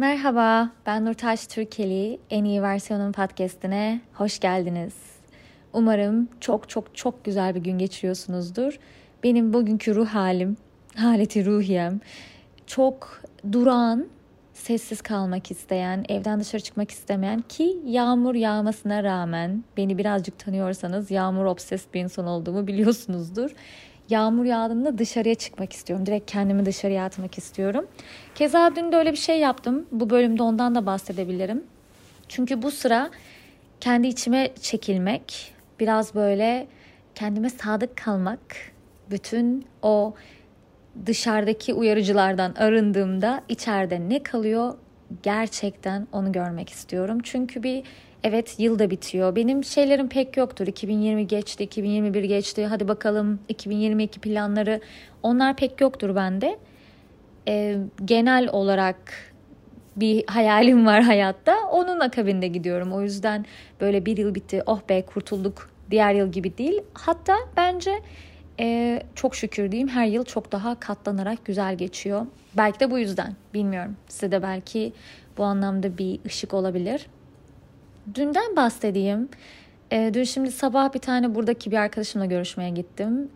Merhaba, ben Nurtaş Türkeli. En iyi versiyonun podcastine hoş geldiniz. Umarım çok çok çok güzel bir gün geçiriyorsunuzdur. Benim bugünkü ruh halim, haleti ruhiyem çok duran, sessiz kalmak isteyen, evden dışarı çıkmak istemeyen ki yağmur yağmasına rağmen beni birazcık tanıyorsanız yağmur obses bir insan olduğumu biliyorsunuzdur. Yağmur yağdığında dışarıya çıkmak istiyorum. Direkt kendimi dışarıya atmak istiyorum. Keza dün de öyle bir şey yaptım. Bu bölümde ondan da bahsedebilirim. Çünkü bu sıra kendi içime çekilmek, biraz böyle kendime sadık kalmak, bütün o dışarıdaki uyarıcılardan arındığımda içeride ne kalıyor gerçekten onu görmek istiyorum. Çünkü bir evet yıl da bitiyor. Benim şeylerim pek yoktur. 2020 geçti, 2021 geçti. Hadi bakalım 2022 planları onlar pek yoktur bende. Ee, genel olarak bir hayalim var hayatta. Onun akabinde gidiyorum. O yüzden böyle bir yıl bitti. Oh be kurtulduk. Diğer yıl gibi değil. Hatta bence e, çok şükür diyeyim her yıl çok daha katlanarak güzel geçiyor. Belki de bu yüzden bilmiyorum. Size de belki bu anlamda bir ışık olabilir. Dünden bahsedeyim. E, dün şimdi sabah bir tane buradaki bir arkadaşımla görüşmeye gittim.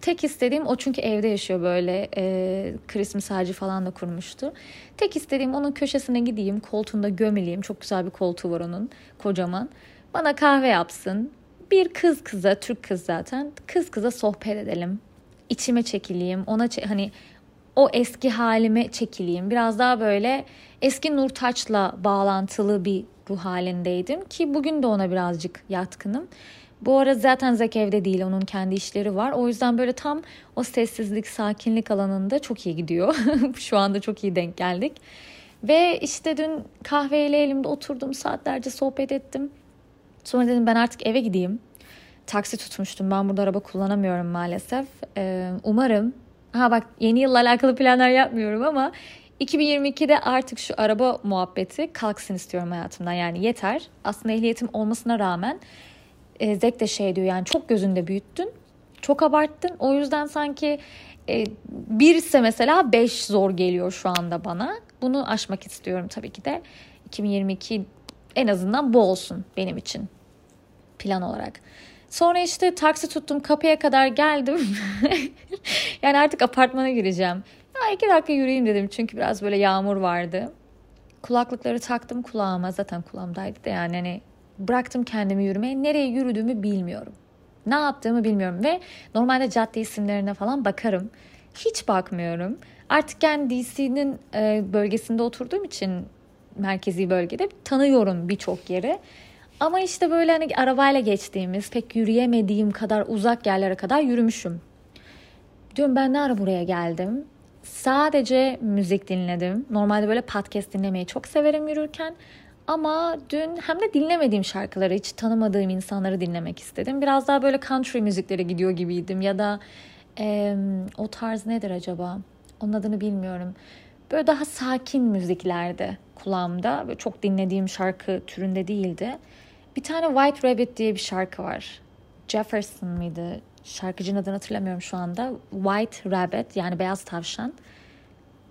Tek istediğim o çünkü evde yaşıyor böyle e, Christmas ağacı falan da kurmuştu. Tek istediğim onun köşesine gideyim koltuğunda gömeleyim. Çok güzel bir koltuğu var onun kocaman. Bana kahve yapsın bir kız kıza, Türk kız zaten, kız kıza sohbet edelim. İçime çekileyim, ona hani o eski halime çekileyim. Biraz daha böyle eski Nurtaç'la bağlantılı bir ruh halindeydim ki bugün de ona birazcık yatkınım. Bu ara zaten Zek evde değil onun kendi işleri var. O yüzden böyle tam o sessizlik, sakinlik alanında çok iyi gidiyor. Şu anda çok iyi denk geldik. Ve işte dün kahveyle elimde oturdum saatlerce sohbet ettim. Sonra dedim ben artık eve gideyim. Taksi tutmuştum. Ben burada araba kullanamıyorum maalesef. Ee, umarım ha bak yeni yılla alakalı planlar yapmıyorum ama 2022'de artık şu araba muhabbeti kalksın istiyorum hayatımdan. Yani yeter. Aslında ehliyetim olmasına rağmen e, Zek de şey diyor yani çok gözünde büyüttün. Çok abarttın. O yüzden sanki e, bir ise mesela beş zor geliyor şu anda bana. Bunu aşmak istiyorum tabii ki de. 2022 en azından bu olsun benim için plan olarak. Sonra işte taksi tuttum kapıya kadar geldim. yani artık apartmana gireceğim. Ya iki dakika yürüyeyim dedim çünkü biraz böyle yağmur vardı. Kulaklıkları taktım kulağıma zaten kulağımdaydı da yani hani bıraktım kendimi yürümeye. Nereye yürüdüğümü bilmiyorum. Ne yaptığımı bilmiyorum ve normalde cadde isimlerine falan bakarım. Hiç bakmıyorum. Artık yani DC'nin e, bölgesinde oturduğum için merkezi bölgede tanıyorum birçok yeri. Ama işte böyle hani arabayla geçtiğimiz, pek yürüyemediğim kadar uzak yerlere kadar yürümüşüm. Diyorum ben ne ara buraya geldim? Sadece müzik dinledim. Normalde böyle podcast dinlemeyi çok severim yürürken. Ama dün hem de dinlemediğim şarkıları, hiç tanımadığım insanları dinlemek istedim. Biraz daha böyle country müziklere gidiyor gibiydim. Ya da e, o tarz nedir acaba? Onun adını bilmiyorum. Böyle daha sakin müziklerdi kulağımda. Böyle çok dinlediğim şarkı türünde değildi. Bir tane White Rabbit diye bir şarkı var. Jefferson mıydı? Şarkıcının adını hatırlamıyorum şu anda. White Rabbit yani beyaz tavşan.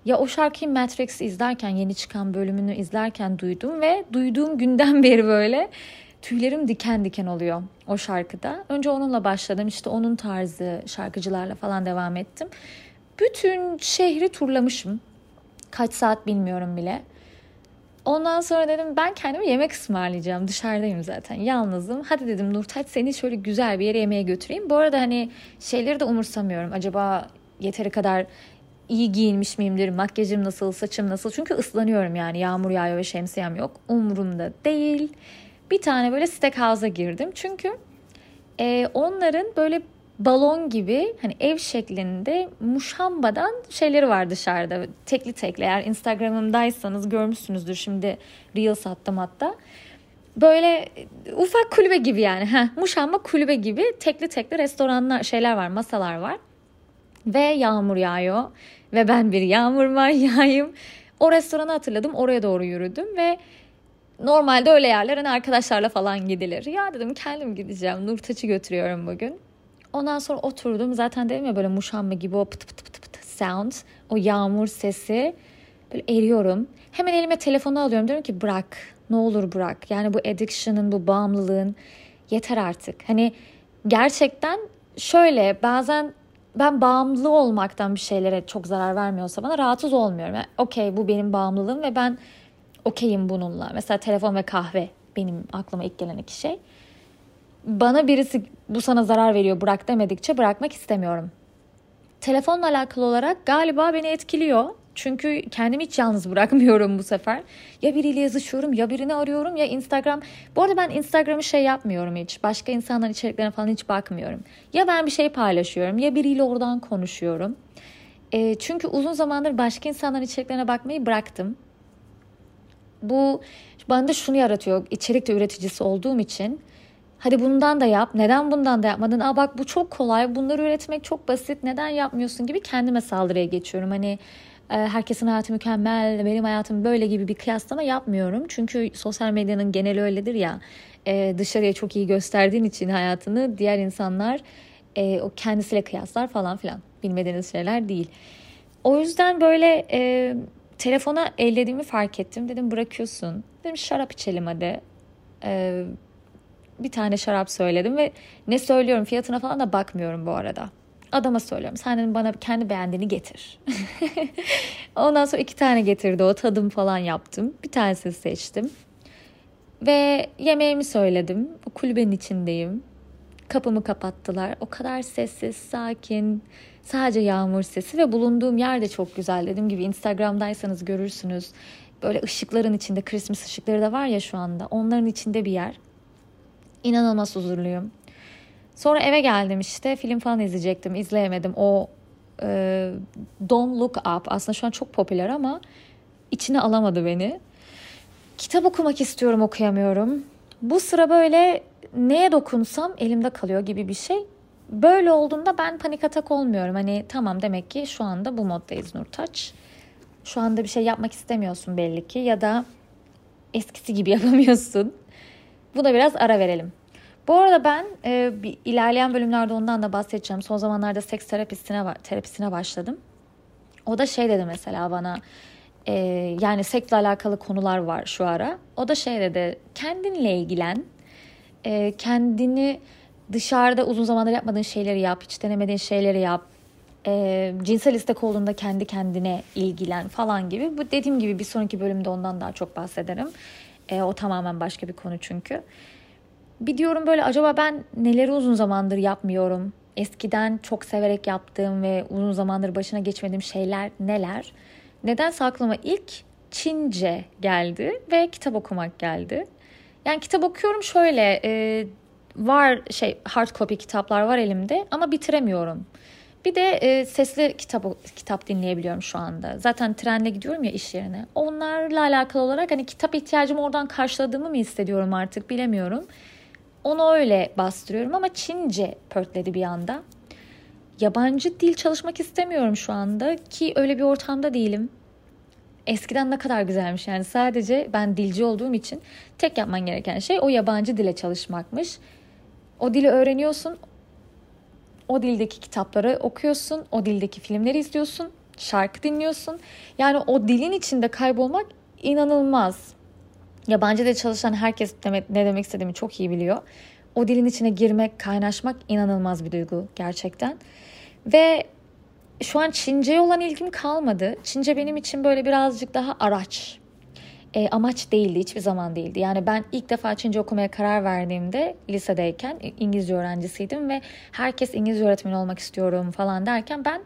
Ya o şarkıyı Matrix izlerken yeni çıkan bölümünü izlerken duydum ve duyduğum günden beri böyle tüylerim diken diken oluyor o şarkıda. Önce onunla başladım işte onun tarzı şarkıcılarla falan devam ettim. Bütün şehri turlamışım. Kaç saat bilmiyorum bile. Ondan sonra dedim ben kendime yemek ısmarlayacağım. Dışarıdayım zaten. Yalnızım. Hadi dedim Nurtaç seni şöyle güzel bir yere yemeğe götüreyim. Bu arada hani şeyleri de umursamıyorum. Acaba yeteri kadar iyi giyinmiş miyimdir? Makyajım nasıl? Saçım nasıl? Çünkü ıslanıyorum yani. Yağmur yağıyor ve şemsiyem yok. Umurumda değil. Bir tane böyle steakhouse'a girdim. Çünkü e, onların böyle balon gibi hani ev şeklinde muşambadan şeyleri var dışarıda. Tekli tekli eğer Instagram'ımdaysanız görmüşsünüzdür şimdi Reels attım hatta. Böyle ufak kulübe gibi yani. Heh, muşamba kulübe gibi tekli tekli restoranlar şeyler var masalar var. Ve yağmur yağıyor. Ve ben bir yağmur manyağıyım. O restoranı hatırladım. Oraya doğru yürüdüm ve normalde öyle yerler hani arkadaşlarla falan gidilir. Ya dedim kendim gideceğim. Nurtaç'ı götürüyorum bugün. Ondan sonra oturdum. Zaten dedim ya böyle muşamba gibi o pıt pıt pıt pıt sound. O yağmur sesi. Böyle eriyorum. Hemen elime telefonu alıyorum. Diyorum ki bırak. Ne olur bırak. Yani bu addiction'ın, bu bağımlılığın yeter artık. Hani gerçekten şöyle bazen ben bağımlı olmaktan bir şeylere çok zarar vermiyorsa bana rahatsız olmuyorum. Yani, Okey bu benim bağımlılığım ve ben okeyim bununla. Mesela telefon ve kahve benim aklıma ilk gelen iki şey. Bana birisi bu sana zarar veriyor bırak demedikçe bırakmak istemiyorum. Telefonla alakalı olarak galiba beni etkiliyor. Çünkü kendimi hiç yalnız bırakmıyorum bu sefer. Ya biriyle yazışıyorum ya birini arıyorum ya Instagram. Bu arada ben Instagram'ı şey yapmıyorum hiç. Başka insanların içeriklerine falan hiç bakmıyorum. Ya ben bir şey paylaşıyorum ya biriyle oradan konuşuyorum. E, çünkü uzun zamandır başka insanların içeriklerine bakmayı bıraktım. Bu bana da şunu yaratıyor. İçerik de üreticisi olduğum için. Hadi bundan da yap. Neden bundan da yapmadın? Aa bak bu çok kolay. Bunları üretmek çok basit. Neden yapmıyorsun gibi kendime saldırıya geçiyorum. Hani e, herkesin hayatı mükemmel, benim hayatım böyle gibi bir kıyaslama yapmıyorum. Çünkü sosyal medyanın geneli öyledir ya. E, dışarıya çok iyi gösterdiğin için hayatını diğer insanlar e, o kendisiyle kıyaslar falan filan. Bilmediğiniz şeyler değil. O yüzden böyle e, telefona ellediğimi fark ettim. Dedim bırakıyorsun. Dedim şarap içelim hadi. E, bir tane şarap söyledim ve ne söylüyorum fiyatına falan da bakmıyorum bu arada. Adama söylüyorum sen bana kendi beğendiğini getir. Ondan sonra iki tane getirdi o tadım falan yaptım. Bir tanesini seçtim. Ve yemeğimi söyledim. O kulübenin içindeyim. Kapımı kapattılar. O kadar sessiz, sakin. Sadece yağmur sesi ve bulunduğum yer de çok güzel. Dediğim gibi Instagram'daysanız görürsünüz. Böyle ışıkların içinde, Christmas ışıkları da var ya şu anda. Onların içinde bir yer. İnanılmaz huzurluyum. Sonra eve geldim işte film falan izleyecektim. izleyemedim. O e, Don't Look Up aslında şu an çok popüler ama içine alamadı beni. Kitap okumak istiyorum okuyamıyorum. Bu sıra böyle neye dokunsam elimde kalıyor gibi bir şey. Böyle olduğunda ben panik atak olmuyorum. Hani tamam demek ki şu anda bu moddayız Nurtaç. Şu anda bir şey yapmak istemiyorsun belli ki ya da eskisi gibi yapamıyorsun. Buna biraz ara verelim. Bu arada ben e, bir, ilerleyen bölümlerde ondan da bahsedeceğim. Son zamanlarda seks terapisine terapisine başladım. O da şey dedi mesela bana e, yani seksle alakalı konular var şu ara. O da şey dedi kendinle ilgilen. E, kendini dışarıda uzun zamandır yapmadığın şeyleri yap. Hiç denemediğin şeyleri yap. E, cinsel istek olduğunda kendi kendine ilgilen falan gibi. Bu dediğim gibi bir sonraki bölümde ondan daha çok bahsederim. E, o tamamen başka bir konu çünkü. Bir diyorum böyle acaba ben neleri uzun zamandır yapmıyorum? Eskiden çok severek yaptığım ve uzun zamandır başına geçmediğim şeyler neler? Nedense aklıma ilk Çince geldi ve kitap okumak geldi. Yani kitap okuyorum şöyle e, var şey hard copy kitaplar var elimde ama bitiremiyorum. Bir de e, sesli kitap kitap dinleyebiliyorum şu anda. Zaten trenle gidiyorum ya iş yerine. Onlarla alakalı olarak hani kitap ihtiyacımı oradan karşıladığımı mı hissediyorum artık bilemiyorum. Onu öyle bastırıyorum ama Çince pörtledi bir anda. Yabancı dil çalışmak istemiyorum şu anda ki öyle bir ortamda değilim. Eskiden ne kadar güzelmiş yani sadece ben dilci olduğum için tek yapman gereken şey o yabancı dile çalışmakmış. O dili öğreniyorsun, o dildeki kitapları okuyorsun, o dildeki filmleri izliyorsun, şarkı dinliyorsun. Yani o dilin içinde kaybolmak inanılmaz. Yabancı dil çalışan herkes ne demek istediğimi çok iyi biliyor. O dilin içine girmek, kaynaşmak inanılmaz bir duygu gerçekten. Ve şu an Çince'ye olan ilgim kalmadı. Çince benim için böyle birazcık daha araç. E, amaç değildi, hiçbir zaman değildi. Yani ben ilk defa Çince okumaya karar verdiğimde lisedeyken İngilizce öğrencisiydim ve herkes İngilizce öğretmeni olmak istiyorum falan derken ben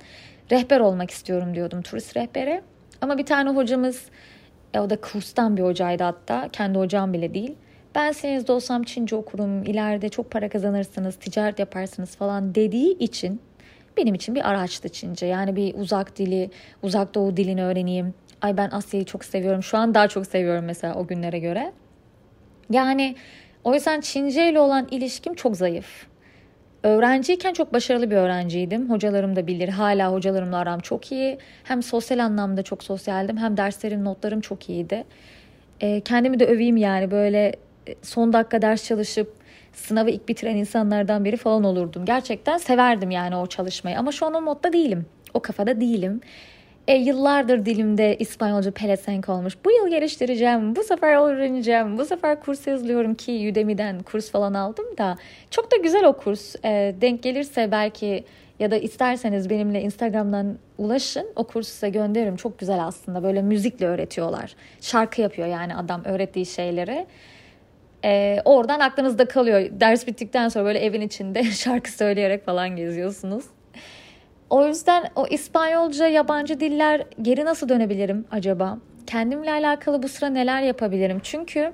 rehber olmak istiyorum diyordum turist rehberi. Ama bir tane hocamız e, o da kurstan bir hocaydı hatta. Kendi hocam bile değil. Ben seninizde olsam Çince okurum, ileride çok para kazanırsınız, ticaret yaparsınız falan dediği için benim için bir araçtı Çince. Yani bir uzak dili, uzak doğu dilini öğreneyim. Ay ben Asya'yı çok seviyorum. Şu an daha çok seviyorum mesela o günlere göre. Yani o yüzden Çince ile olan ilişkim çok zayıf. Öğrenciyken çok başarılı bir öğrenciydim. Hocalarım da bilir. Hala hocalarımla aram çok iyi. Hem sosyal anlamda çok sosyaldim hem derslerim, notlarım çok iyiydi. E, kendimi de öveyim yani böyle e, son dakika ders çalışıp sınavı ilk bitiren insanlardan biri falan olurdum. Gerçekten severdim yani o çalışmayı ama şu an o modda değilim. O kafada değilim. E, yıllardır dilimde İspanyolca pelesenk olmuş. Bu yıl geliştireceğim, bu sefer öğreneceğim, bu sefer kurs yazılıyorum ki Udemy'den kurs falan aldım da. Çok da güzel o kurs. E, denk gelirse belki ya da isterseniz benimle Instagram'dan ulaşın. O kursu size gönderirim. Çok güzel aslında. Böyle müzikle öğretiyorlar. Şarkı yapıyor yani adam öğrettiği şeyleri. Ee, oradan aklınızda kalıyor. Ders bittikten sonra böyle evin içinde şarkı söyleyerek falan geziyorsunuz. O yüzden o İspanyolca, yabancı diller geri nasıl dönebilirim acaba? Kendimle alakalı bu sıra neler yapabilirim? Çünkü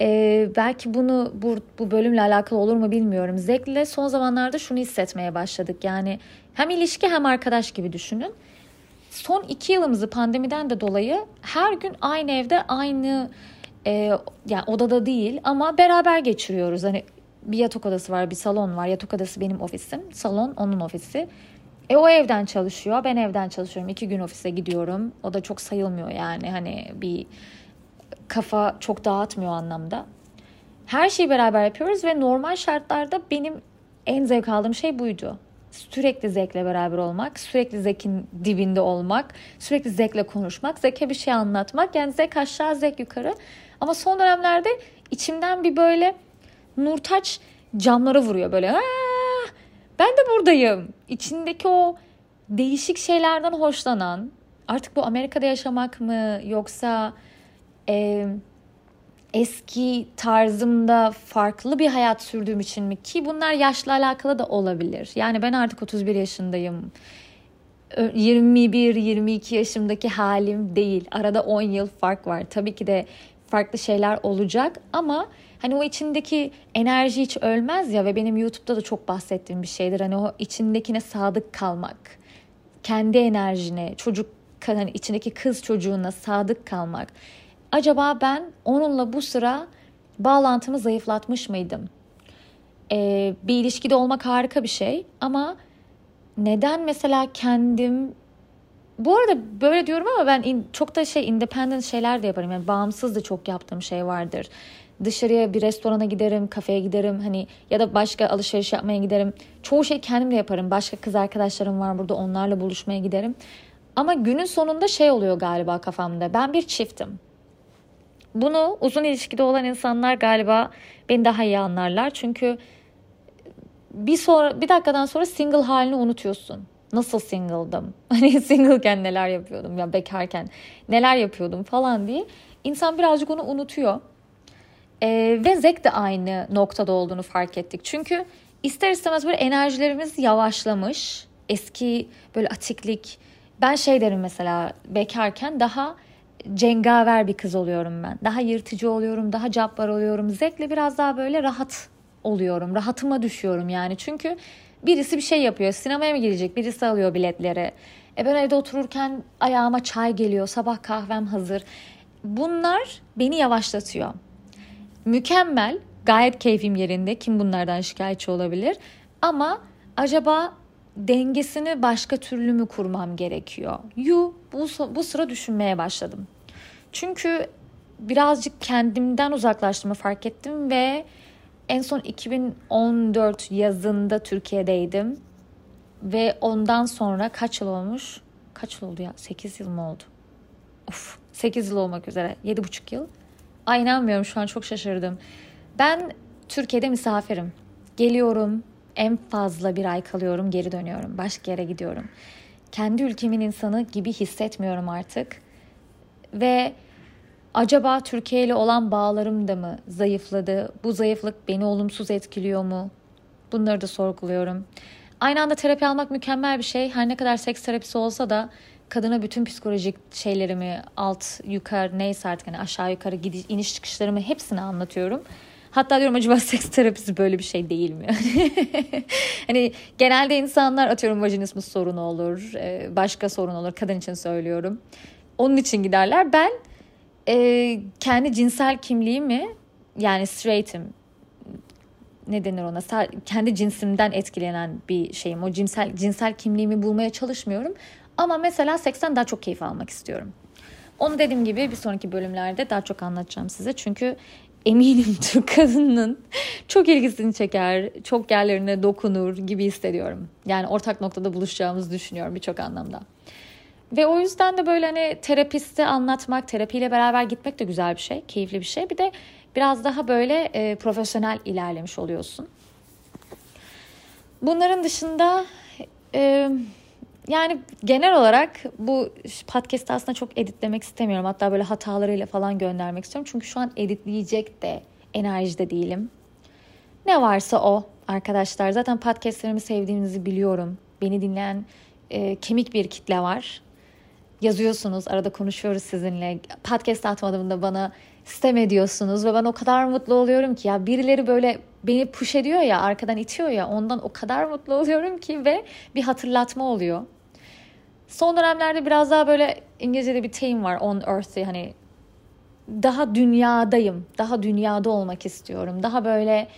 e, belki bunu bu, bu bölümle alakalı olur mu bilmiyorum. Zek'le son zamanlarda şunu hissetmeye başladık. Yani hem ilişki hem arkadaş gibi düşünün. Son iki yılımızı pandemiden de dolayı her gün aynı evde aynı e, yani odada değil ama beraber geçiriyoruz. Hani bir yatak odası var, bir salon var. Yatak odası benim ofisim, salon onun ofisi. E o evden çalışıyor, ben evden çalışıyorum. İki gün ofise gidiyorum. O da çok sayılmıyor yani hani bir kafa çok dağıtmıyor anlamda. Her şeyi beraber yapıyoruz ve normal şartlarda benim en zevk aldığım şey buydu. Sürekli Zek'le beraber olmak, sürekli Zek'in dibinde olmak, sürekli Zek'le konuşmak, Zek'e bir şey anlatmak. Yani Zek aşağı, Zek yukarı. Ama son dönemlerde içimden bir böyle Nurtaç camlara vuruyor böyle. Aa, ben de buradayım. İçindeki o değişik şeylerden hoşlanan, artık bu Amerika'da yaşamak mı yoksa e, eski tarzımda farklı bir hayat sürdüğüm için mi ki bunlar yaşla alakalı da olabilir. Yani ben artık 31 yaşındayım. 21-22 yaşımdaki halim değil. Arada 10 yıl fark var. Tabii ki de farklı şeyler olacak ama hani o içindeki enerji hiç ölmez ya ve benim YouTube'da da çok bahsettiğim bir şeydir. Hani o içindekine sadık kalmak. Kendi enerjine, çocuk hani içindeki kız çocuğuna sadık kalmak. Acaba ben onunla bu sıra bağlantımı zayıflatmış mıydım? Ee, bir ilişkide olmak harika bir şey ama neden mesela kendim bu arada böyle diyorum ama ben in, çok da şey independent şeyler de yaparım. Yani bağımsız da çok yaptığım şey vardır. Dışarıya bir restorana giderim, kafeye giderim hani ya da başka alışveriş yapmaya giderim. Çoğu şey kendim de yaparım. Başka kız arkadaşlarım var burada onlarla buluşmaya giderim. Ama günün sonunda şey oluyor galiba kafamda. Ben bir çiftim. Bunu uzun ilişkide olan insanlar galiba beni daha iyi anlarlar. Çünkü bir sonra bir dakikadan sonra single halini unutuyorsun. Nasıl single'dım? Hani single'ken neler yapıyordum ya bekarken neler yapıyordum falan diye. İnsan birazcık onu unutuyor. Ee, ve Zek de aynı noktada olduğunu fark ettik. Çünkü ister istemez böyle enerjilerimiz yavaşlamış. Eski böyle atiklik. Ben şey derim mesela bekarken daha cengaver bir kız oluyorum ben. Daha yırtıcı oluyorum, daha cabbar oluyorum. Zekle biraz daha böyle rahat oluyorum. Rahatıma düşüyorum yani. Çünkü birisi bir şey yapıyor. Sinemaya mı gidecek? Birisi alıyor biletleri. E ben evde otururken ayağıma çay geliyor. Sabah kahvem hazır. Bunlar beni yavaşlatıyor. Mükemmel. Gayet keyfim yerinde. Kim bunlardan şikayetçi olabilir? Ama acaba dengesini başka türlü mü kurmam gerekiyor? Yu bu, bu sıra düşünmeye başladım. Çünkü birazcık kendimden uzaklaştığımı fark ettim ve en son 2014 yazında Türkiye'deydim. Ve ondan sonra kaç yıl olmuş? Kaç yıl oldu ya? 8 yıl mı oldu? Of 8 yıl olmak üzere. 7,5 yıl. Ay inanmıyorum şu an çok şaşırdım. Ben Türkiye'de misafirim. Geliyorum, en fazla bir ay kalıyorum, geri dönüyorum. Başka yere gidiyorum. Kendi ülkemin insanı gibi hissetmiyorum artık. Ve acaba Türkiye ile olan bağlarım da mı zayıfladı? Bu zayıflık beni olumsuz etkiliyor mu? Bunları da sorguluyorum. Aynı anda terapi almak mükemmel bir şey. Her ne kadar seks terapisi olsa da kadına bütün psikolojik şeylerimi alt yukarı neyse artık hani aşağı yukarı gidiş, iniş çıkışlarımı hepsini anlatıyorum. Hatta diyorum acaba seks terapisi böyle bir şey değil mi? hani genelde insanlar atıyorum vajinismus sorunu olur, e, başka sorun olur. Kadın için söylüyorum. Onun için giderler. Ben e, kendi cinsel kimliğimi yani straight'im ne denir ona kendi cinsimden etkilenen bir şeyim. O cinsel cinsel kimliğimi bulmaya çalışmıyorum. Ama mesela seksten daha çok keyif almak istiyorum. Onu dediğim gibi bir sonraki bölümlerde daha çok anlatacağım size. Çünkü eminim Türk kadının çok ilgisini çeker, çok yerlerine dokunur gibi hissediyorum. Yani ortak noktada buluşacağımızı düşünüyorum birçok anlamda. Ve o yüzden de böyle hani terapiste anlatmak, terapiyle beraber gitmek de güzel bir şey, keyifli bir şey. Bir de biraz daha böyle e, profesyonel ilerlemiş oluyorsun. Bunların dışında e, yani genel olarak bu podcast'ı aslında çok editlemek istemiyorum. Hatta böyle hatalarıyla falan göndermek istiyorum. Çünkü şu an editleyecek de enerjide değilim. Ne varsa o arkadaşlar. Zaten podcastlerimi sevdiğinizi biliyorum. Beni dinleyen e, kemik bir kitle var. Yazıyorsunuz, arada konuşuyoruz sizinle. Podcast atmadığımda bana sistem ediyorsunuz ve ben o kadar mutlu oluyorum ki ya birileri böyle beni push ediyor ya arkadan itiyor ya ondan o kadar mutlu oluyorum ki ve bir hatırlatma oluyor. Son dönemlerde biraz daha böyle İngilizce'de bir team var on earth hani daha dünyadayım. Daha dünyada olmak istiyorum. Daha böyle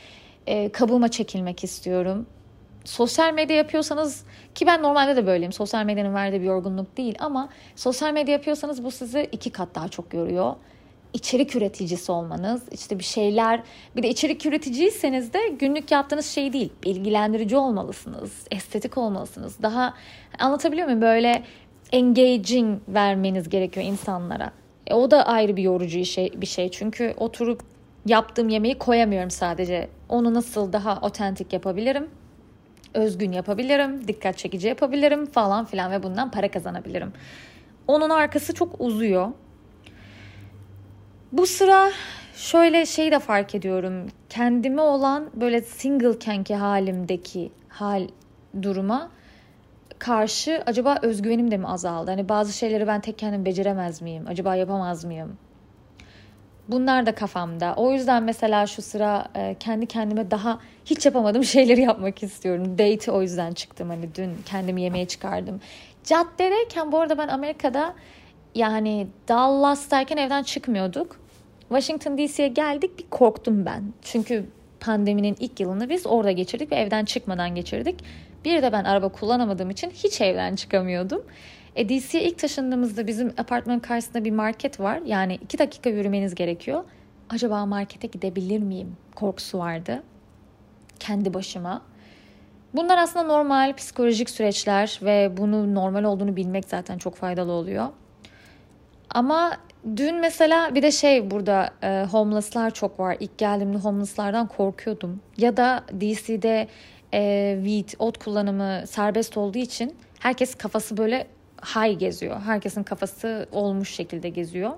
e, kabuğuma çekilmek istiyorum. Sosyal medya yapıyorsanız ki ben normalde de böyleyim. Sosyal medyanın verdiği bir yorgunluk değil ama sosyal medya yapıyorsanız bu sizi iki kat daha çok yoruyor içerik üreticisi olmanız, işte bir şeyler, bir de içerik üreticiyseniz de günlük yaptığınız şey değil, bilgilendirici olmalısınız, estetik olmalısınız. Daha anlatabiliyor muyum? Böyle engaging vermeniz gerekiyor insanlara. E, o da ayrı bir yorucu şey, bir şey. Çünkü oturup yaptığım yemeği koyamıyorum sadece. Onu nasıl daha otentik yapabilirim? Özgün yapabilirim, dikkat çekici yapabilirim falan filan ve bundan para kazanabilirim. Onun arkası çok uzuyor. Bu sıra şöyle şey de fark ediyorum. Kendime olan böyle single kenki halimdeki hal duruma karşı acaba özgüvenim de mi azaldı? Hani bazı şeyleri ben tek kendim beceremez miyim? Acaba yapamaz mıyım? Bunlar da kafamda. O yüzden mesela şu sıra e, kendi kendime daha hiç yapamadığım şeyleri yapmak istiyorum. Date o yüzden çıktım. Hani dün kendimi yemeğe çıkardım. Caddedeyken bu arada ben Amerika'da yani Dallas'tayken evden çıkmıyorduk. Washington DC'ye geldik bir korktum ben. Çünkü pandeminin ilk yılını biz orada geçirdik ve evden çıkmadan geçirdik. Bir de ben araba kullanamadığım için hiç evden çıkamıyordum. E, DC'ye ilk taşındığımızda bizim apartmanın karşısında bir market var. Yani iki dakika yürümeniz gerekiyor. Acaba markete gidebilir miyim? Korkusu vardı. Kendi başıma. Bunlar aslında normal psikolojik süreçler ve bunu normal olduğunu bilmek zaten çok faydalı oluyor. Ama dün mesela bir de şey burada e, homeless'lar çok var. İlk geldiğimde homeless'lardan korkuyordum. Ya da DC'de e, weed, ot kullanımı serbest olduğu için herkes kafası böyle high geziyor. Herkesin kafası olmuş şekilde geziyor.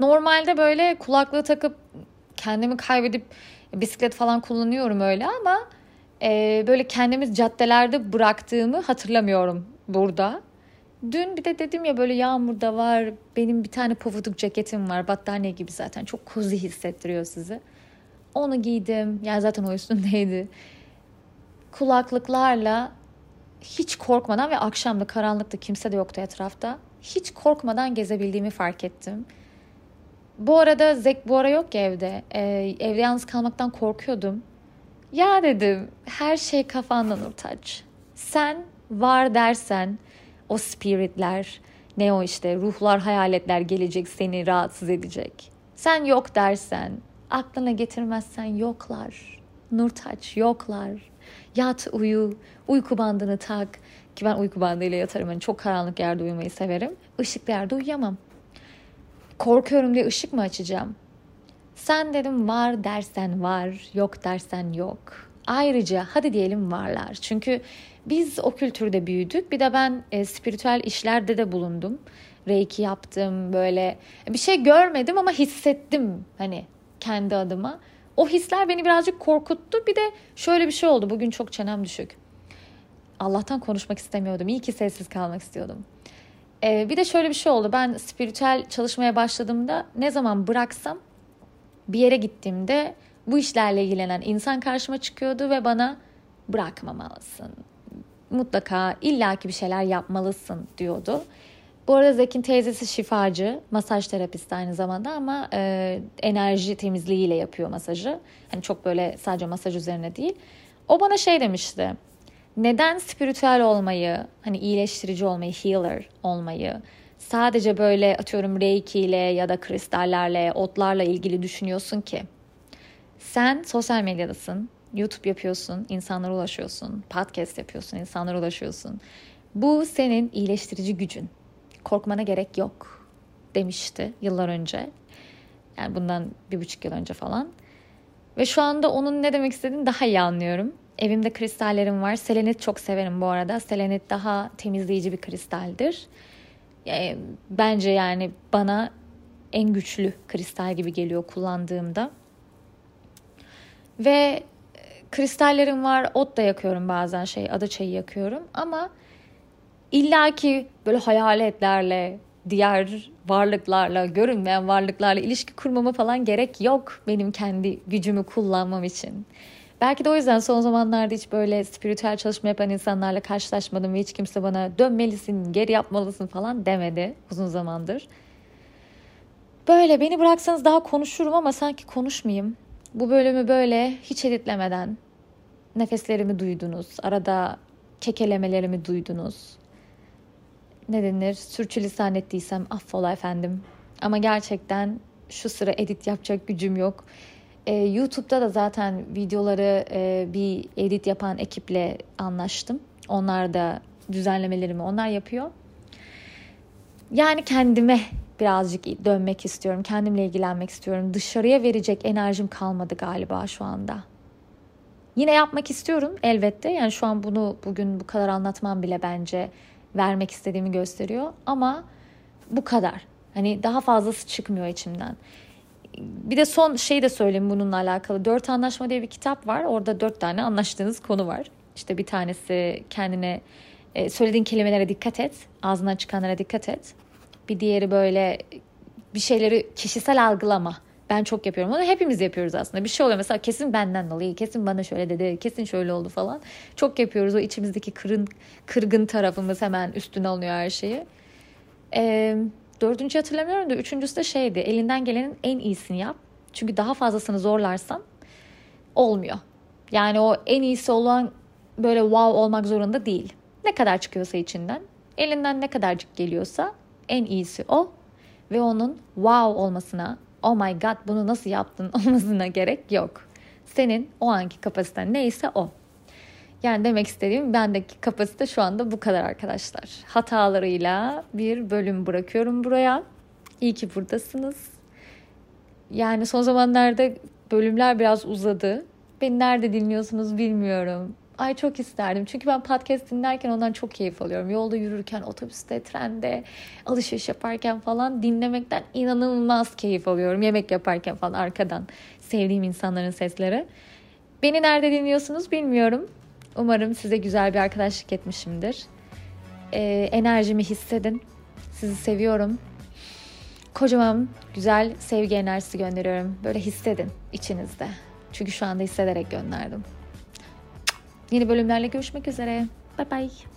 Normalde böyle kulaklığı takıp kendimi kaybedip bisiklet falan kullanıyorum öyle ama e, böyle kendimi caddelerde bıraktığımı hatırlamıyorum burada. Dün bir de dedim ya böyle yağmur da var. Benim bir tane pofuduk ceketim var. Battaniye gibi zaten. Çok kozi hissettiriyor sizi. Onu giydim. Yani zaten o üstümdeydi. Kulaklıklarla hiç korkmadan ve akşamda karanlıkta kimse de yoktu etrafta. Hiç korkmadan gezebildiğimi fark ettim. Bu arada Zek bu ara yok ya evde. Ee, evde yalnız kalmaktan korkuyordum. Ya dedim her şey kafandan Urtaç. Sen var dersen o spiritler, ne o işte ruhlar, hayaletler gelecek seni rahatsız edecek. Sen yok dersen, aklına getirmezsen yoklar. Nurtaç yoklar. Yat uyu, uyku bandını tak. Ki ben uyku bandıyla yatarım. Yani çok karanlık yerde uyumayı severim. Işıklı yerde uyuyamam. Korkuyorum diye ışık mı açacağım? Sen dedim var dersen var, yok dersen yok. Ayrıca hadi diyelim varlar. Çünkü biz o kültürde büyüdük. Bir de ben e, spiritüel işlerde de bulundum. Reiki yaptım böyle. Bir şey görmedim ama hissettim hani kendi adıma. O hisler beni birazcık korkuttu. Bir de şöyle bir şey oldu. Bugün çok çenem düşük. Allah'tan konuşmak istemiyordum. İyi ki sessiz kalmak istiyordum. Ee, bir de şöyle bir şey oldu. Ben spiritüel çalışmaya başladığımda ne zaman bıraksam bir yere gittiğimde bu işlerle ilgilenen insan karşıma çıkıyordu ve bana bırakmamalısın. Mutlaka illaki bir şeyler yapmalısın diyordu. Bu arada Zek'in teyzesi şifacı, masaj terapisti aynı zamanda ama e, enerji temizliğiyle yapıyor masajı. Hani çok böyle sadece masaj üzerine değil. O bana şey demişti. Neden spiritüel olmayı, hani iyileştirici olmayı, healer olmayı, sadece böyle atıyorum reiki ile ya da kristallerle, otlarla ilgili düşünüyorsun ki? Sen sosyal medyadasın, YouTube yapıyorsun, insanlara ulaşıyorsun, podcast yapıyorsun, insanlara ulaşıyorsun. Bu senin iyileştirici gücün. Korkmana gerek yok demişti yıllar önce. Yani bundan bir buçuk yıl önce falan. Ve şu anda onun ne demek istediğini daha iyi anlıyorum. Evimde kristallerim var. Selenit çok severim bu arada. Selenit daha temizleyici bir kristaldir. Yani bence yani bana en güçlü kristal gibi geliyor kullandığımda. Ve e, kristallerim var. Ot da yakıyorum bazen şey ada çayı yakıyorum ama illaki böyle hayaletlerle diğer varlıklarla, görünmeyen varlıklarla ilişki kurmama falan gerek yok benim kendi gücümü kullanmam için. Belki de o yüzden son zamanlarda hiç böyle spiritüel çalışma yapan insanlarla karşılaşmadım ve hiç kimse bana dönmelisin, geri yapmalısın falan demedi uzun zamandır. Böyle beni bıraksanız daha konuşurum ama sanki konuşmayayım. Bu bölümü böyle hiç editlemeden nefeslerimi duydunuz. Arada kekelemelerimi duydunuz ne denir sürçülisan ettiysem affola efendim. Ama gerçekten şu sıra edit yapacak gücüm yok. Ee, YouTube'da da zaten videoları e, bir edit yapan ekiple anlaştım. Onlar da düzenlemelerimi onlar yapıyor. Yani kendime birazcık dönmek istiyorum. Kendimle ilgilenmek istiyorum. Dışarıya verecek enerjim kalmadı galiba şu anda. Yine yapmak istiyorum elbette. Yani şu an bunu bugün bu kadar anlatmam bile bence vermek istediğimi gösteriyor. Ama bu kadar. Hani daha fazlası çıkmıyor içimden. Bir de son şey de söyleyeyim bununla alakalı. Dört Anlaşma diye bir kitap var. Orada dört tane anlaştığınız konu var. İşte bir tanesi kendine e, söylediğin kelimelere dikkat et. Ağzından çıkanlara dikkat et. Bir diğeri böyle bir şeyleri kişisel algılama. Ben çok yapıyorum. Onu hepimiz yapıyoruz aslında. Bir şey oluyor mesela kesin benden dolayı, kesin bana şöyle dedi, kesin şöyle oldu falan. Çok yapıyoruz. O içimizdeki kırın, kırgın tarafımız hemen üstüne alıyor her şeyi. Ee, dördüncü hatırlamıyorum da üçüncüsü de şeydi. Elinden gelenin en iyisini yap. Çünkü daha fazlasını zorlarsan olmuyor. Yani o en iyisi olan böyle wow olmak zorunda değil. Ne kadar çıkıyorsa içinden, elinden ne kadarcık geliyorsa en iyisi o ve onun wow olmasına oh my god bunu nasıl yaptın olmasına gerek yok. Senin o anki kapasiten neyse o. Yani demek istediğim bendeki kapasite şu anda bu kadar arkadaşlar. Hatalarıyla bir bölüm bırakıyorum buraya. İyi ki buradasınız. Yani son zamanlarda bölümler biraz uzadı. Beni nerede dinliyorsunuz bilmiyorum. Ay çok isterdim. Çünkü ben podcast dinlerken ondan çok keyif alıyorum. Yolda yürürken, otobüste, trende, alışveriş yaparken falan dinlemekten inanılmaz keyif alıyorum. Yemek yaparken falan arkadan sevdiğim insanların sesleri. Beni nerede dinliyorsunuz bilmiyorum. Umarım size güzel bir arkadaşlık etmişimdir. Ee, enerjimi hissedin. Sizi seviyorum. Kocaman güzel sevgi enerjisi gönderiyorum. Böyle hissedin içinizde. Çünkü şu anda hissederek gönderdim. Yeni bölümlerle görüşmek üzere. Bye bye.